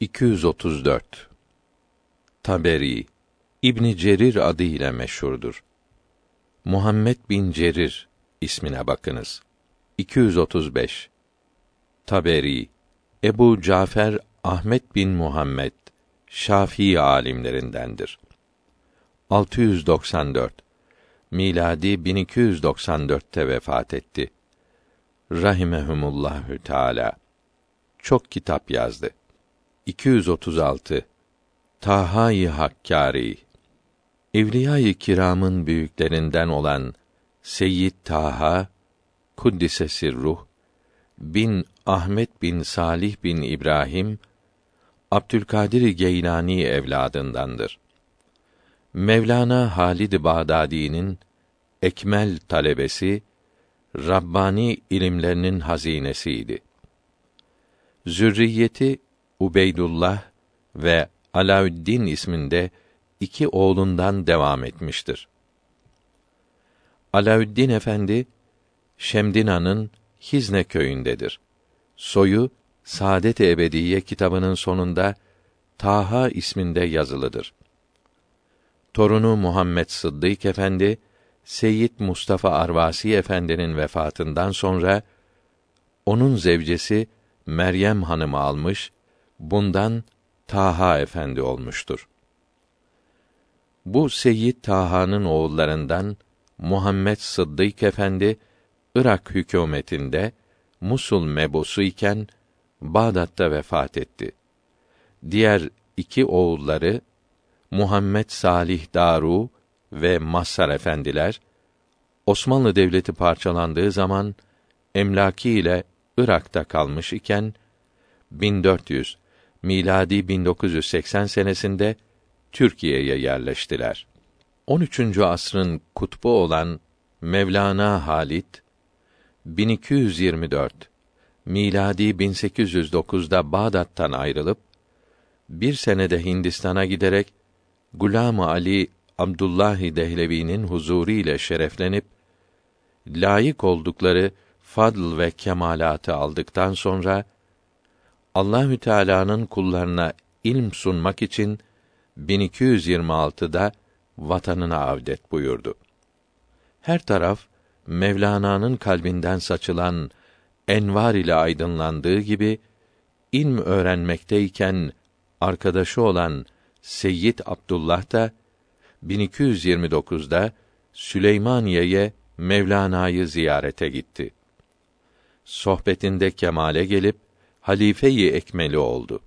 234 Taberi İbn Cerir adı ile meşhurdur. Muhammed bin Cerir ismine bakınız. 235 Taberi Ebu Cafer Ahmet bin Muhammed Şafii alimlerindendir. 694 miladi 1294'te vefat etti. Rahimehumullahü Teala. Çok kitap yazdı. 236 Taha-i Hakkari Evliya-i Kiram'ın büyüklerinden olan Seyyid Taha Kuddise Sirruh bin Ahmet bin Salih bin İbrahim Abdülkadir Geylani evladındandır. Mevlana Halid Bağdadi'nin ekmel talebesi, Rabbani ilimlerinin hazinesiydi. Zürriyeti Ubeydullah ve Alaüddin isminde iki oğlundan devam etmiştir. Alaüddin Efendi Şemdina'nın Hizne köyündedir. Soyu Saadet-i Ebediye kitabının sonunda Taha isminde yazılıdır. Torunu Muhammed Sıddık Efendi Seyyid Mustafa Arvasi Efendi'nin vefatından sonra onun zevcesi Meryem Hanım'ı almış, bundan Taha Efendi olmuştur. Bu Seyyid Taha'nın oğullarından Muhammed Sıddık Efendi Irak hükümetinde Musul mebusu iken Bağdat'ta vefat etti. Diğer iki oğulları Muhammed Salih Daru ve Mazhar efendiler Osmanlı Devleti parçalandığı zaman emlaki ile Irak'ta kalmış iken 1400 miladi 1980 senesinde Türkiye'ye yerleştiler. 13. asrın kutbu olan Mevlana Halit 1224 miladi 1809'da Bağdat'tan ayrılıp bir senede Hindistan'a giderek Gulam Ali Abdullahi Dehlevi'nin huzuru ile şereflenip layık oldukları fadl ve kemalatı aldıktan sonra Allahü Teala'nın kullarına ilm sunmak için 1226'da vatanına avdet buyurdu. Her taraf Mevlana'nın kalbinden saçılan envar ile aydınlandığı gibi ilm öğrenmekteyken arkadaşı olan Seyyid Abdullah da 1229'da Süleymaniye'ye Mevlana'yı ziyarete gitti. Sohbetinde kemale gelip halife-i ekmeli oldu.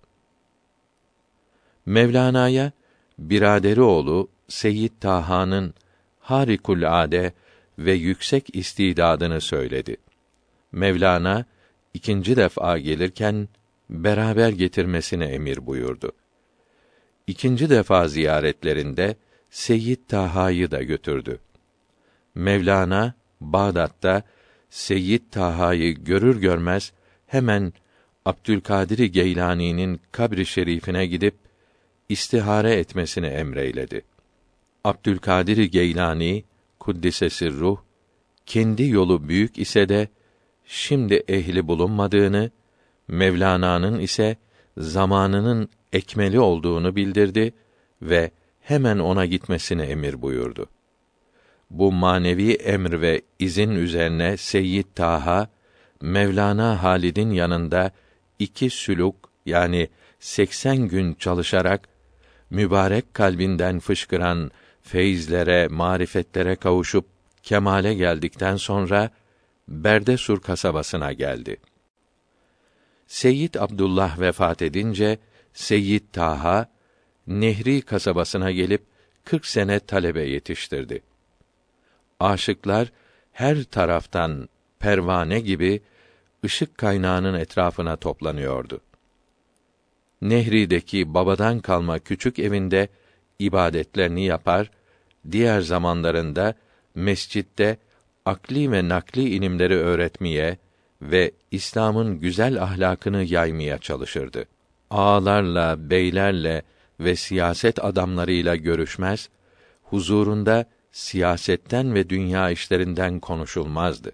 Mevlana'ya biraderi oğlu Seyyid Taha'nın harikul ade ve yüksek istidadını söyledi. Mevlana ikinci defa gelirken beraber getirmesine emir buyurdu. İkinci defa ziyaretlerinde Seyyid Taha'yı da götürdü. Mevlana Bağdat'ta Seyyid Taha'yı görür görmez hemen Abdülkadir Geylani'nin kabri şerifine gidip istihare etmesini emreyledi. Abdülkadir Geylani kuddisesi ruh kendi yolu büyük ise de şimdi ehli bulunmadığını, Mevlana'nın ise zamanının ekmeli olduğunu bildirdi ve hemen ona gitmesini emir buyurdu. Bu manevi emr ve izin üzerine Seyyid Taha Mevlana Halid'in yanında iki süluk yani 80 gün çalışarak mübarek kalbinden fışkıran feyizlere, marifetlere kavuşup kemale geldikten sonra Berdesur kasabasına geldi. Seyyid Abdullah vefat edince Seyyid Taha Nehri kasabasına gelip 40 sene talebe yetiştirdi. Aşıklar her taraftan pervane gibi ışık kaynağının etrafına toplanıyordu. Nehri'deki babadan kalma küçük evinde ibadetlerini yapar, diğer zamanlarında mescitte akli ve nakli ilimleri öğretmeye ve İslam'ın güzel ahlakını yaymaya çalışırdı. Ağalarla, beylerle ve siyaset adamlarıyla görüşmez, huzurunda siyasetten ve dünya işlerinden konuşulmazdı.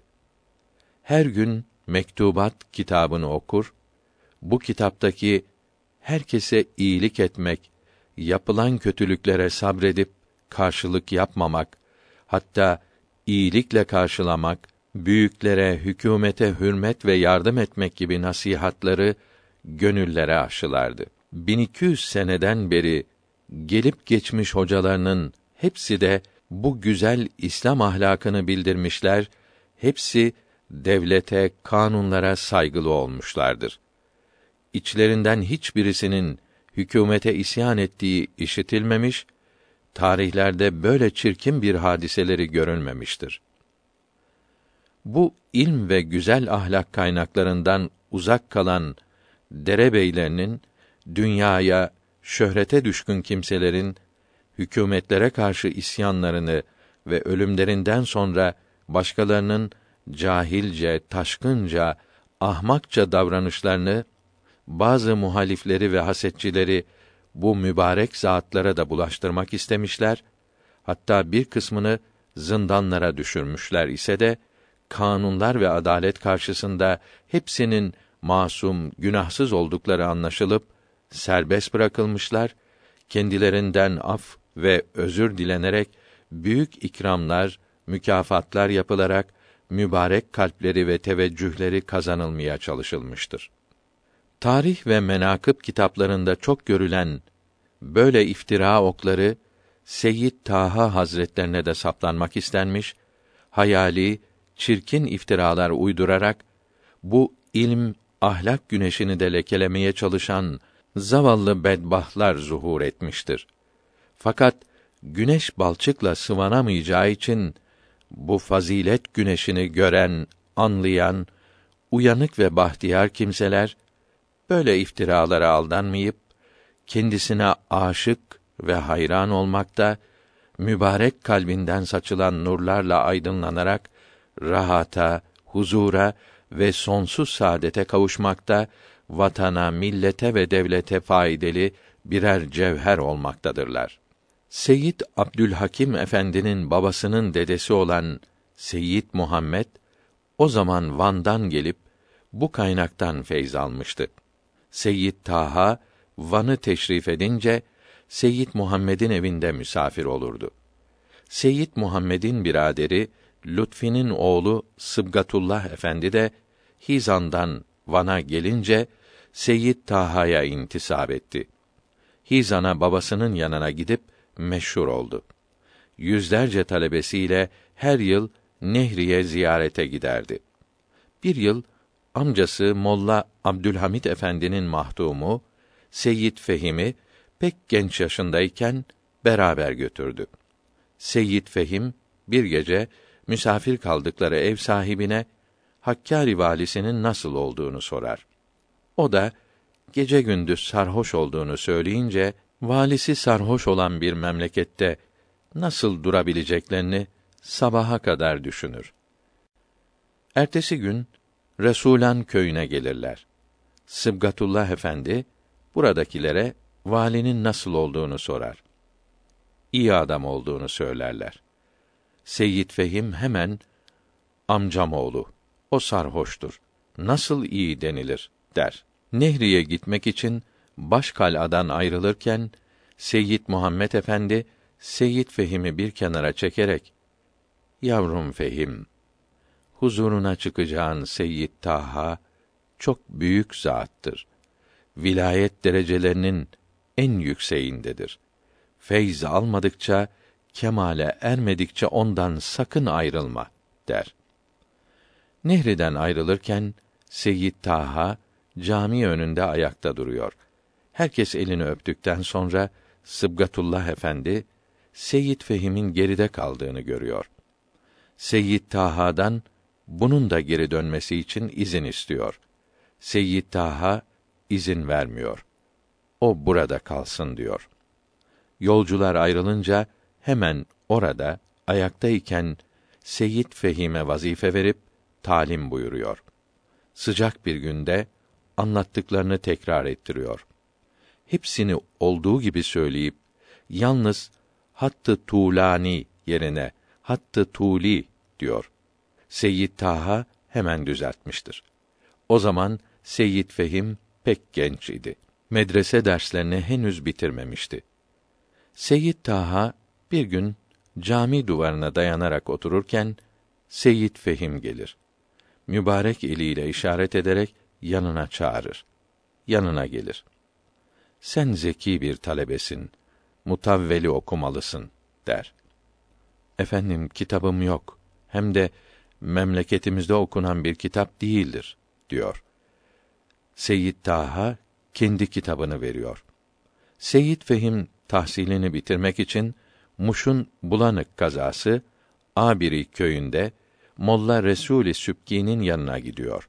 Her gün mektubat kitabını okur, bu kitaptaki herkese iyilik etmek, yapılan kötülüklere sabredip karşılık yapmamak, hatta iyilikle karşılamak, büyüklere, hükümete hürmet ve yardım etmek gibi nasihatları gönüllere aşılardı. 1200 seneden beri gelip geçmiş hocalarının hepsi de bu güzel İslam ahlakını bildirmişler, hepsi devlete, kanunlara saygılı olmuşlardır. İçlerinden hiçbirisinin hükümete isyan ettiği işitilmemiş, tarihlerde böyle çirkin bir hadiseleri görülmemiştir. Bu ilm ve güzel ahlak kaynaklarından uzak kalan derebeylerinin dünyaya, şöhrete düşkün kimselerin hükümetlere karşı isyanlarını ve ölümlerinden sonra başkalarının cahilce, taşkınca, ahmakça davranışlarını bazı muhalifleri ve hasetçileri bu mübarek zatlara da bulaştırmak istemişler. Hatta bir kısmını zindanlara düşürmüşler ise de kanunlar ve adalet karşısında hepsinin masum, günahsız oldukları anlaşılıp serbest bırakılmışlar. Kendilerinden af ve özür dilenerek büyük ikramlar, mükafatlar yapılarak mübarek kalpleri ve teveccühleri kazanılmaya çalışılmıştır. Tarih ve menakıb kitaplarında çok görülen böyle iftira okları Seyyid Taha Hazretlerine de saplanmak istenmiş, hayali, çirkin iftiralar uydurarak bu ilm, ahlak güneşini de lekelemeye çalışan zavallı bedbahtlar zuhur etmiştir. Fakat güneş balçıkla sıvanamayacağı için bu fazilet güneşini gören, anlayan, uyanık ve bahtiyar kimseler böyle iftiralara aldanmayıp kendisine aşık ve hayran olmakta, mübarek kalbinden saçılan nurlarla aydınlanarak rahata, huzura ve sonsuz saadete kavuşmakta, vatana, millete ve devlete faydalı birer cevher olmaktadırlar. Seyyid Abdülhakim Efendi'nin babasının dedesi olan Seyyid Muhammed o zaman Van'dan gelip bu kaynaktan feyz almıştı. Seyyid Taha Van'ı teşrif edince Seyyid Muhammed'in evinde misafir olurdu. Seyyid Muhammed'in biraderi Lütfi'nin oğlu Sıbgatullah Efendi de Hizan'dan Van'a gelince Seyyid Taha'ya intisap etti. Hizan'a babasının yanına gidip meşhur oldu. Yüzlerce talebesiyle her yıl Nehriye ziyarete giderdi. Bir yıl amcası Molla Abdülhamit Efendi'nin mahdumu Seyyid Fehim'i pek genç yaşındayken beraber götürdü. Seyyid Fehim bir gece misafir kaldıkları ev sahibine Hakkari valisinin nasıl olduğunu sorar. O da gece gündüz sarhoş olduğunu söyleyince valisi sarhoş olan bir memlekette nasıl durabileceklerini sabaha kadar düşünür. Ertesi gün Resulan köyüne gelirler. Sıbgatullah Efendi buradakilere valinin nasıl olduğunu sorar. İyi adam olduğunu söylerler. Seyyid Fehim hemen amcam oğlu o sarhoştur. Nasıl iyi denilir der. Nehriye gitmek için Başkala'dan ayrılırken Seyyid Muhammed Efendi Seyyid Fehim'i bir kenara çekerek Yavrum Fehim huzuruna çıkacağın Seyyid Taha çok büyük zattır. Vilayet derecelerinin en yükseğindedir. Feyz almadıkça, kemale ermedikçe ondan sakın ayrılma der. Nehriden ayrılırken Seyyid Taha cami önünde ayakta duruyor. Herkes elini öptükten sonra Sıbgatullah Efendi Seyyid Fehim'in geride kaldığını görüyor. Seyyid Taha'dan bunun da geri dönmesi için izin istiyor. Seyyid Taha izin vermiyor. O burada kalsın diyor. Yolcular ayrılınca hemen orada ayaktayken Seyyid Fehim'e vazife verip talim buyuruyor. Sıcak bir günde anlattıklarını tekrar ettiriyor. Hepsini olduğu gibi söyleyip yalnız hattı tulani yerine hattı tuli diyor. Seyyid Taha hemen düzeltmiştir. O zaman Seyyid Fehim pek genç idi. medrese derslerini henüz bitirmemişti. Seyyid Taha bir gün cami duvarına dayanarak otururken Seyyid Fehim gelir. Mübarek eliyle işaret ederek yanına çağırır. Yanına gelir. Sen zeki bir talebesin. Mutavveli okumalısın der. Efendim kitabım yok. Hem de memleketimizde okunan bir kitap değildir diyor. Seyyid Taha kendi kitabını veriyor. Seyyid Fehim tahsilini bitirmek için Muş'un Bulanık kazası Abiri köyünde Molla Resûl-i Sübki'nin yanına gidiyor.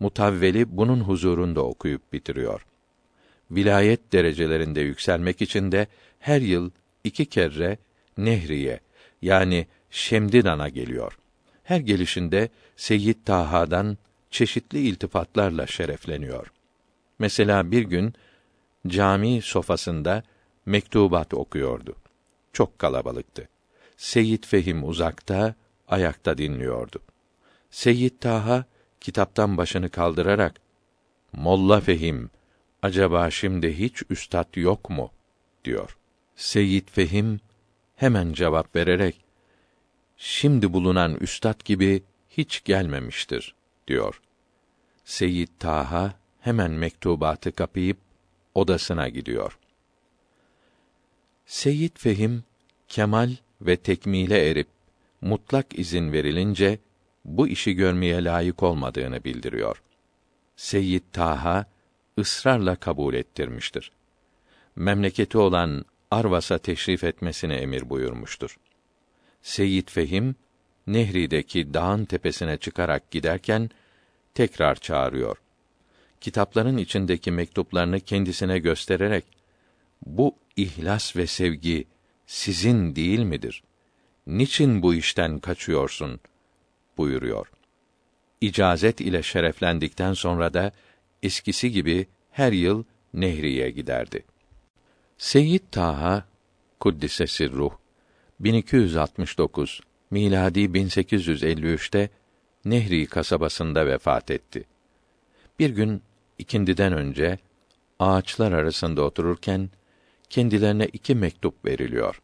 Mutavveli bunun huzurunda okuyup bitiriyor. Vilayet derecelerinde yükselmek için de her yıl iki kere Nehriye yani Şemdidan'a geliyor. Her gelişinde Seyyid Taha'dan çeşitli iltifatlarla şerefleniyor. Mesela bir gün cami sofasında mektubat okuyordu. Çok kalabalıktı. Seyyid Fehim uzakta, ayakta dinliyordu. Seyyid Taha kitaptan başını kaldırarak Molla Fehim acaba şimdi hiç üstad yok mu diyor. Seyyid Fehim hemen cevap vererek şimdi bulunan üstad gibi hiç gelmemiştir diyor. Seyyid Taha hemen mektubatı kapayıp odasına gidiyor. Seyyid Fehim kemal ve tekmile erip mutlak izin verilince bu işi görmeye layık olmadığını bildiriyor. Seyyid Taha ısrarla kabul ettirmiştir. Memleketi olan Arvas'a teşrif etmesine emir buyurmuştur. Seyyid Fehim Nehri'deki dağın tepesine çıkarak giderken tekrar çağırıyor. Kitapların içindeki mektuplarını kendisine göstererek bu ihlas ve sevgi sizin değil midir? Niçin bu işten kaçıyorsun? buyuruyor. İcazet ile şereflendikten sonra da eskisi gibi her yıl Nehriye giderdi. Seyyid Taha Kuddise ruh 1269 miladi 1853'te Nehri kasabasında vefat etti. Bir gün ikindiden önce ağaçlar arasında otururken kendilerine iki mektup veriliyor.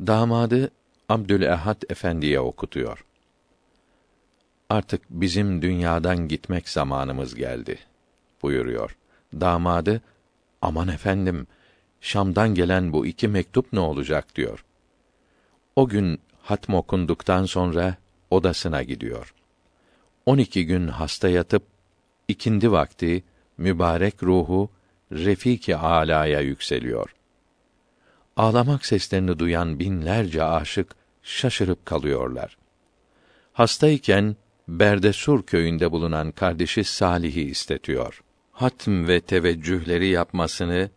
Damadı Abdülehad Efendi'ye okutuyor. Artık bizim dünyadan gitmek zamanımız geldi buyuruyor. Damadı aman efendim Şam'dan gelen bu iki mektup ne olacak diyor. O gün hatm okunduktan sonra odasına gidiyor. On iki gün hasta yatıp ikindi vakti mübarek ruhu refiki alaya yükseliyor. Ağlamak seslerini duyan binlerce aşık şaşırıp kalıyorlar. Hastayken Berdesur köyünde bulunan kardeşi Salih'i istetiyor. Hatm ve teveccühleri yapmasını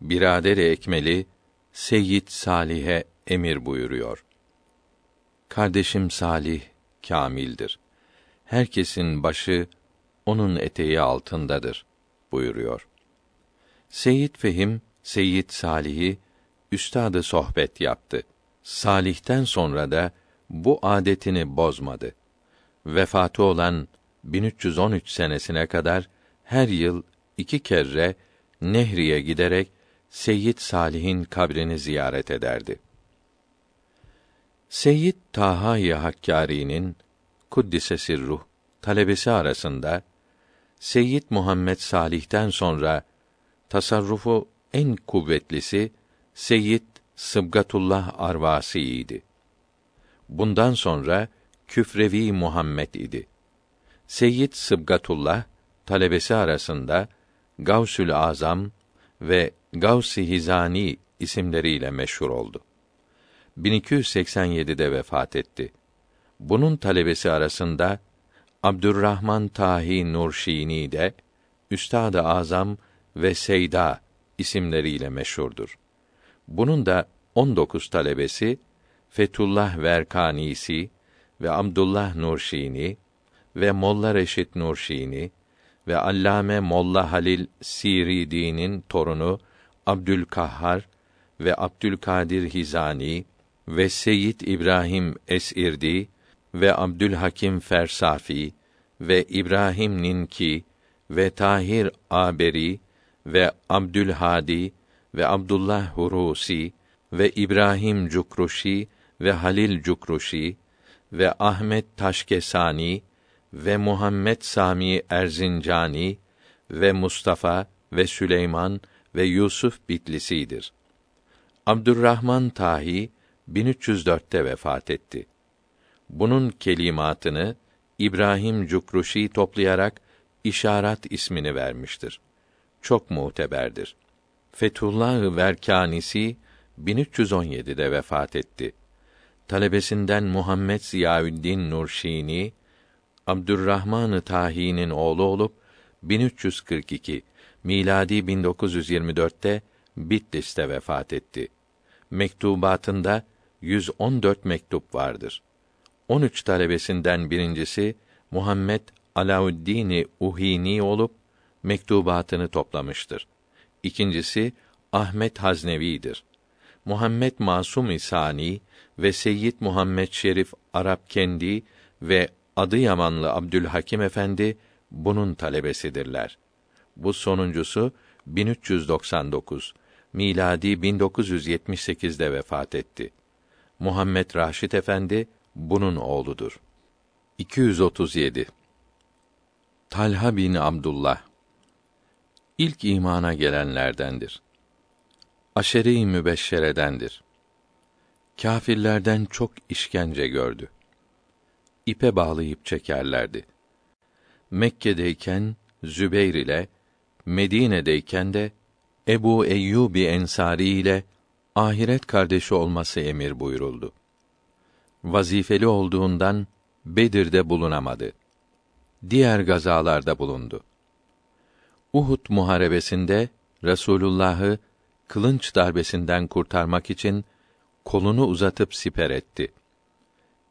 birader ekmeli Seyyid Salih'e emir buyuruyor. Kardeşim Salih kamildir. Herkesin başı onun eteği altındadır buyuruyor. Seyyid Fehim Seyyid Salih'i üstadı sohbet yaptı. Salih'ten sonra da bu adetini bozmadı. Vefatı olan 1313 senesine kadar her yıl iki kere Nehri'ye giderek Seyyid Salih'in kabrini ziyaret ederdi. Seyyid Taha-i Hakkari'nin kuddise ruh talebesi arasında Seyyid Muhammed Salih'ten sonra tasarrufu en kuvvetlisi Seyyid Sıbgatullah Arvasi'ydi. Bundan sonra Küfrevi Muhammed idi. Seyyid Sıbgatullah talebesi arasında Gavsül Azam ve Gavs-ı Hizani isimleriyle meşhur oldu. 1287'de vefat etti. Bunun talebesi arasında Abdurrahman Tahi Nurşini de Üstad-ı Azam ve Seyda isimleriyle meşhurdur. Bunun da 19 talebesi Fetullah Verkanisi ve Abdullah Nurşini ve Molla Reşit Nurşini ve Allame Molla Halil Siridi'nin torunu Abdülkahhar ve Abdülkadir Hizani ve Seyyid İbrahim Esirdi ve Abdülhakim Fersafi ve İbrahim Ninki ve Tahir Aberi ve Abdülhadi ve Abdullah Hurusi ve İbrahim Cukruşi ve Halil Cukruşi ve Ahmet Taşkesani ve Muhammed Sami Erzincani ve Mustafa ve Süleyman ve Yusuf Bitlisi'dir. Abdurrahman Tahi 1304'te vefat etti. Bunun kelimatını İbrahim Cukruşi toplayarak İşaret ismini vermiştir. Çok muteberdir. Fethullah Verkanisi 1317'de vefat etti. Talebesinden Muhammed Ziyaüddin Nurşini Abdurrahman Tahi'nin oğlu olup 1342 miladi 1924'te Bitlis'te vefat etti. Mektubatında 114 mektup vardır. 13 talebesinden birincisi Muhammed Alauddin Uhini olup mektubatını toplamıştır. İkincisi Ahmet Haznevi'dir. Muhammed Masum İsani ve Seyyid Muhammed Şerif Arap Kendi ve Adıyamanlı Abdülhakim Efendi bunun talebesidirler. Bu sonuncusu 1399 miladi 1978'de vefat etti. Muhammed Raşit Efendi bunun oğludur. 237 Talha bin Abdullah ilk imana gelenlerdendir. Aşere-i mübeşşeredendir. Kâfirlerden çok işkence gördü. İpe bağlayıp çekerlerdi. Mekke'deyken Zübeyr ile Medine'deyken de Ebu Eyyubi Ensari ile ahiret kardeşi olması emir buyuruldu. Vazifeli olduğundan Bedir'de bulunamadı. Diğer gazalarda bulundu. Uhud muharebesinde Resulullah'ı kılınç darbesinden kurtarmak için kolunu uzatıp siper etti.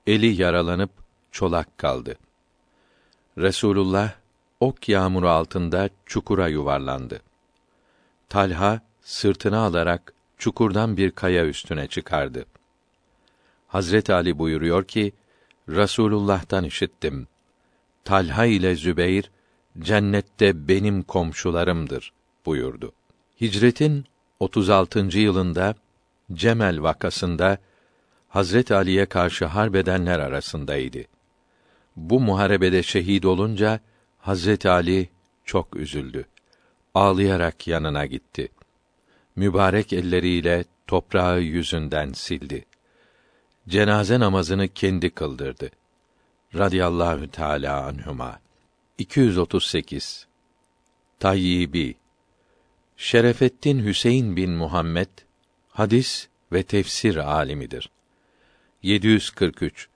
Eli yaralanıp çolak kaldı. Resulullah ok yağmuru altında çukura yuvarlandı. Talha sırtına alarak çukurdan bir kaya üstüne çıkardı. Hazret Ali buyuruyor ki, Rasulullah'tan işittim. Talha ile Zübeyr cennette benim komşularımdır buyurdu. Hicretin 36. yılında Cemel vakasında Hazret Ali'ye karşı harbedenler arasındaydı. Bu muharebede şehit olunca Hazret Ali çok üzüldü. Ağlayarak yanına gitti. Mübarek elleriyle toprağı yüzünden sildi. Cenaze namazını kendi kıldırdı. Radiyallahu Teala anhuma. 238 Tayyibi Şerefettin Hüseyin bin Muhammed hadis ve tefsir alimidir. 743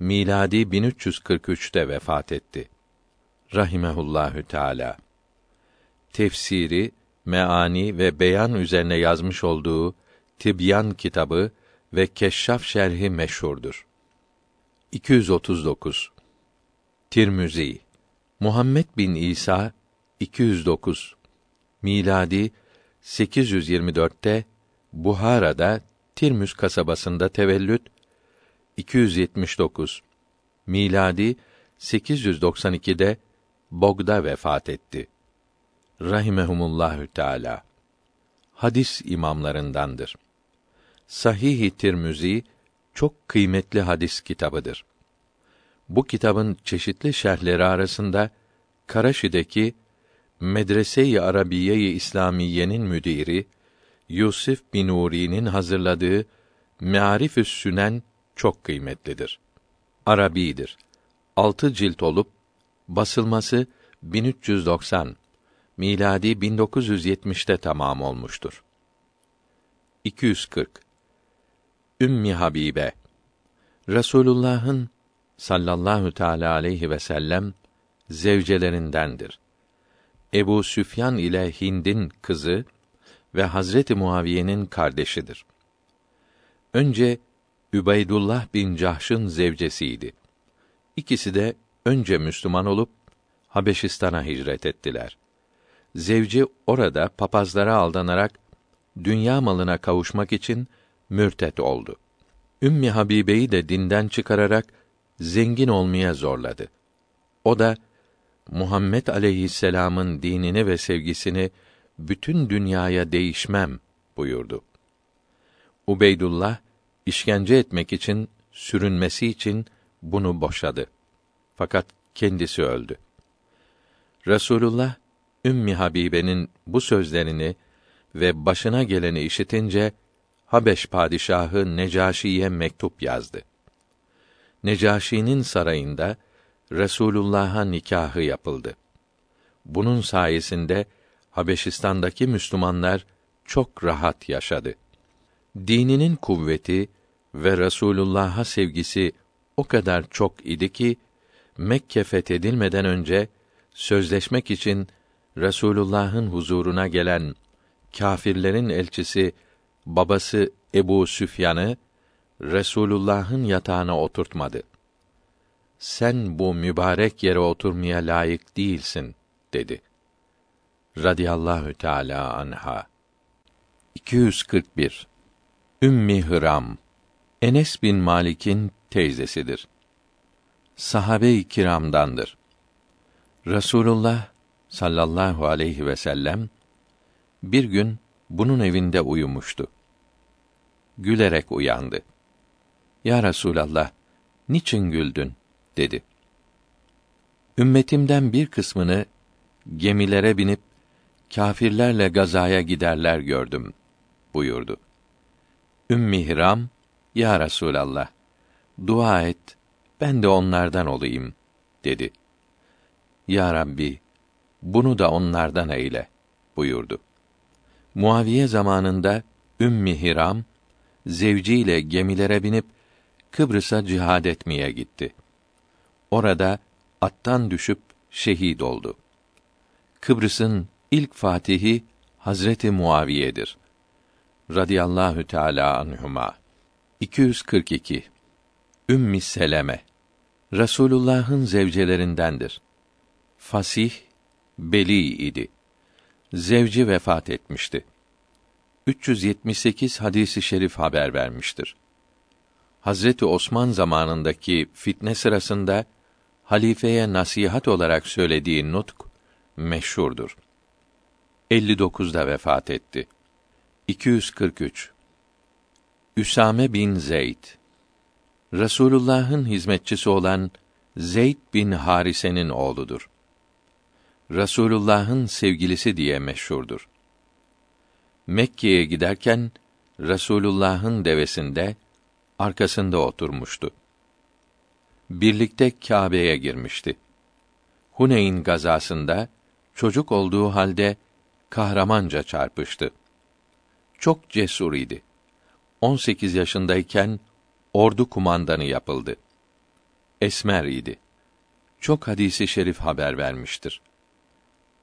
miladi 1343'te vefat etti. Rahimehullahü Teala. Tefsiri, meani ve beyan üzerine yazmış olduğu Tibyan kitabı ve Keşşaf şerhi meşhurdur. 239 Tirmizi Muhammed bin İsa 209 miladi 824'te Buhara'da Tirmüz kasabasında tevellüt 279 miladi 892'de Bog'da vefat etti. Rahimehumullahü Teala. Hadis imamlarındandır. Sahih-i Tirmizi çok kıymetli hadis kitabıdır. Bu kitabın çeşitli şerhleri arasında Karaşi'deki Medrese-i Arabiye-i İslamiye'nin müdiri Yusuf bin Uri'nin hazırladığı Me'arifü's Sünen çok kıymetlidir. Arabidir. Altı cilt olup basılması 1390 miladi 1970'te tamam olmuştur. 240 Ümmi Habibe Resulullah'ın sallallahu teala aleyhi ve sellem zevcelerindendir. Ebu Süfyan ile Hind'in kızı ve Hazreti Muaviye'nin kardeşidir. Önce Übeydullah bin Cahş'ın zevcesiydi. İkisi de önce Müslüman olup Habeşistan'a hicret ettiler. Zevci orada papazlara aldanarak dünya malına kavuşmak için mürtet oldu. Ümmi Habibe'yi de dinden çıkararak zengin olmaya zorladı. O da Muhammed aleyhisselam'ın dinini ve sevgisini bütün dünyaya değişmem buyurdu. Ubeydullah işkence etmek için, sürünmesi için bunu boşadı. Fakat kendisi öldü. Resulullah Ümmi Habibe'nin bu sözlerini ve başına geleni işitince Habeş padişahı Necaşi'ye mektup yazdı. Necaşi'nin sarayında Resulullah'a nikahı yapıldı. Bunun sayesinde Habeşistan'daki Müslümanlar çok rahat yaşadı. Dininin kuvveti ve Resulullah'a sevgisi o kadar çok idi ki Mekke fethedilmeden önce sözleşmek için Resulullah'ın huzuruna gelen kâfirlerin elçisi babası Ebu Süfyan'ı Resulullah'ın yatağına oturtmadı. Sen bu mübarek yere oturmaya layık değilsin dedi. Radiyallahu Teala anha. 241 Ümmi Hıram Enes bin Malik'in teyzesidir. Sahabe-i kiramdandır. Rasulullah sallallahu aleyhi ve sellem bir gün bunun evinde uyumuştu. Gülerek uyandı. Ya Resulallah, niçin güldün? Dedi. Ümmetimden bir kısmını gemilere binip kâfirlerle gazaya giderler gördüm buyurdu. Ümmi Hiram, Ya Resulallah, dua et, ben de onlardan olayım, dedi. Ya Rabbi, bunu da onlardan eyle, buyurdu. Muaviye zamanında Ümmi Hiram, zevciyle gemilere binip Kıbrıs'a cihad etmeye gitti. Orada attan düşüp şehit oldu. Kıbrıs'ın ilk fatihi Hazreti Muaviye'dir. Radiyallahu Teala anhuma. 242 Ümmi Seleme Resulullah'ın zevcelerindendir. Fasih, beli idi. Zevci vefat etmişti. 378 hadisi şerif haber vermiştir. Hazreti Osman zamanındaki fitne sırasında halifeye nasihat olarak söylediği nutk meşhurdur. 59'da vefat etti. 243 Üsame bin Zeyd Resulullah'ın hizmetçisi olan Zeyd bin Harise'nin oğludur. Resulullah'ın sevgilisi diye meşhurdur. Mekke'ye giderken Resulullah'ın devesinde arkasında oturmuştu. Birlikte Kâbe'ye girmişti. Huneyn gazasında çocuk olduğu halde kahramanca çarpıştı. Çok cesur idi. 18 yaşındayken ordu kumandanı yapıldı. Esmer idi. Çok hadisi şerif haber vermiştir.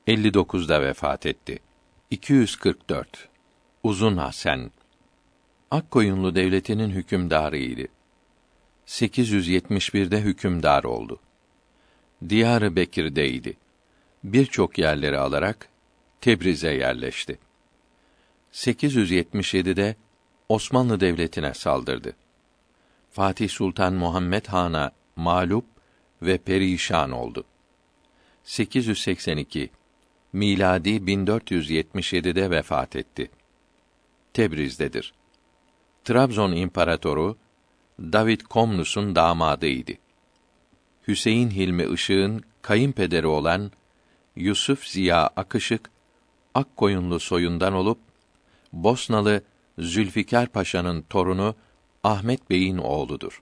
59'da vefat etti. 244 Uzun Hasan Akkoyunlu devletinin hükümdarıydı. 871'de hükümdar oldu. Diyar-ı Bekir'deydi. Birçok yerleri alarak Tebriz'e yerleşti. 877'de Osmanlı Devleti'ne saldırdı. Fatih Sultan Muhammed Han'a mağlup ve perişan oldu. 882 miladi 1477'de vefat etti. Tebriz'dedir. Trabzon İmparatoru David Komnus'un damadıydı. Hüseyin Hilmi Işık'ın kayınpederi olan Yusuf Ziya Akışık Akkoyunlu soyundan olup Bosnalı Zülfikar Paşa'nın torunu Ahmet Bey'in oğludur.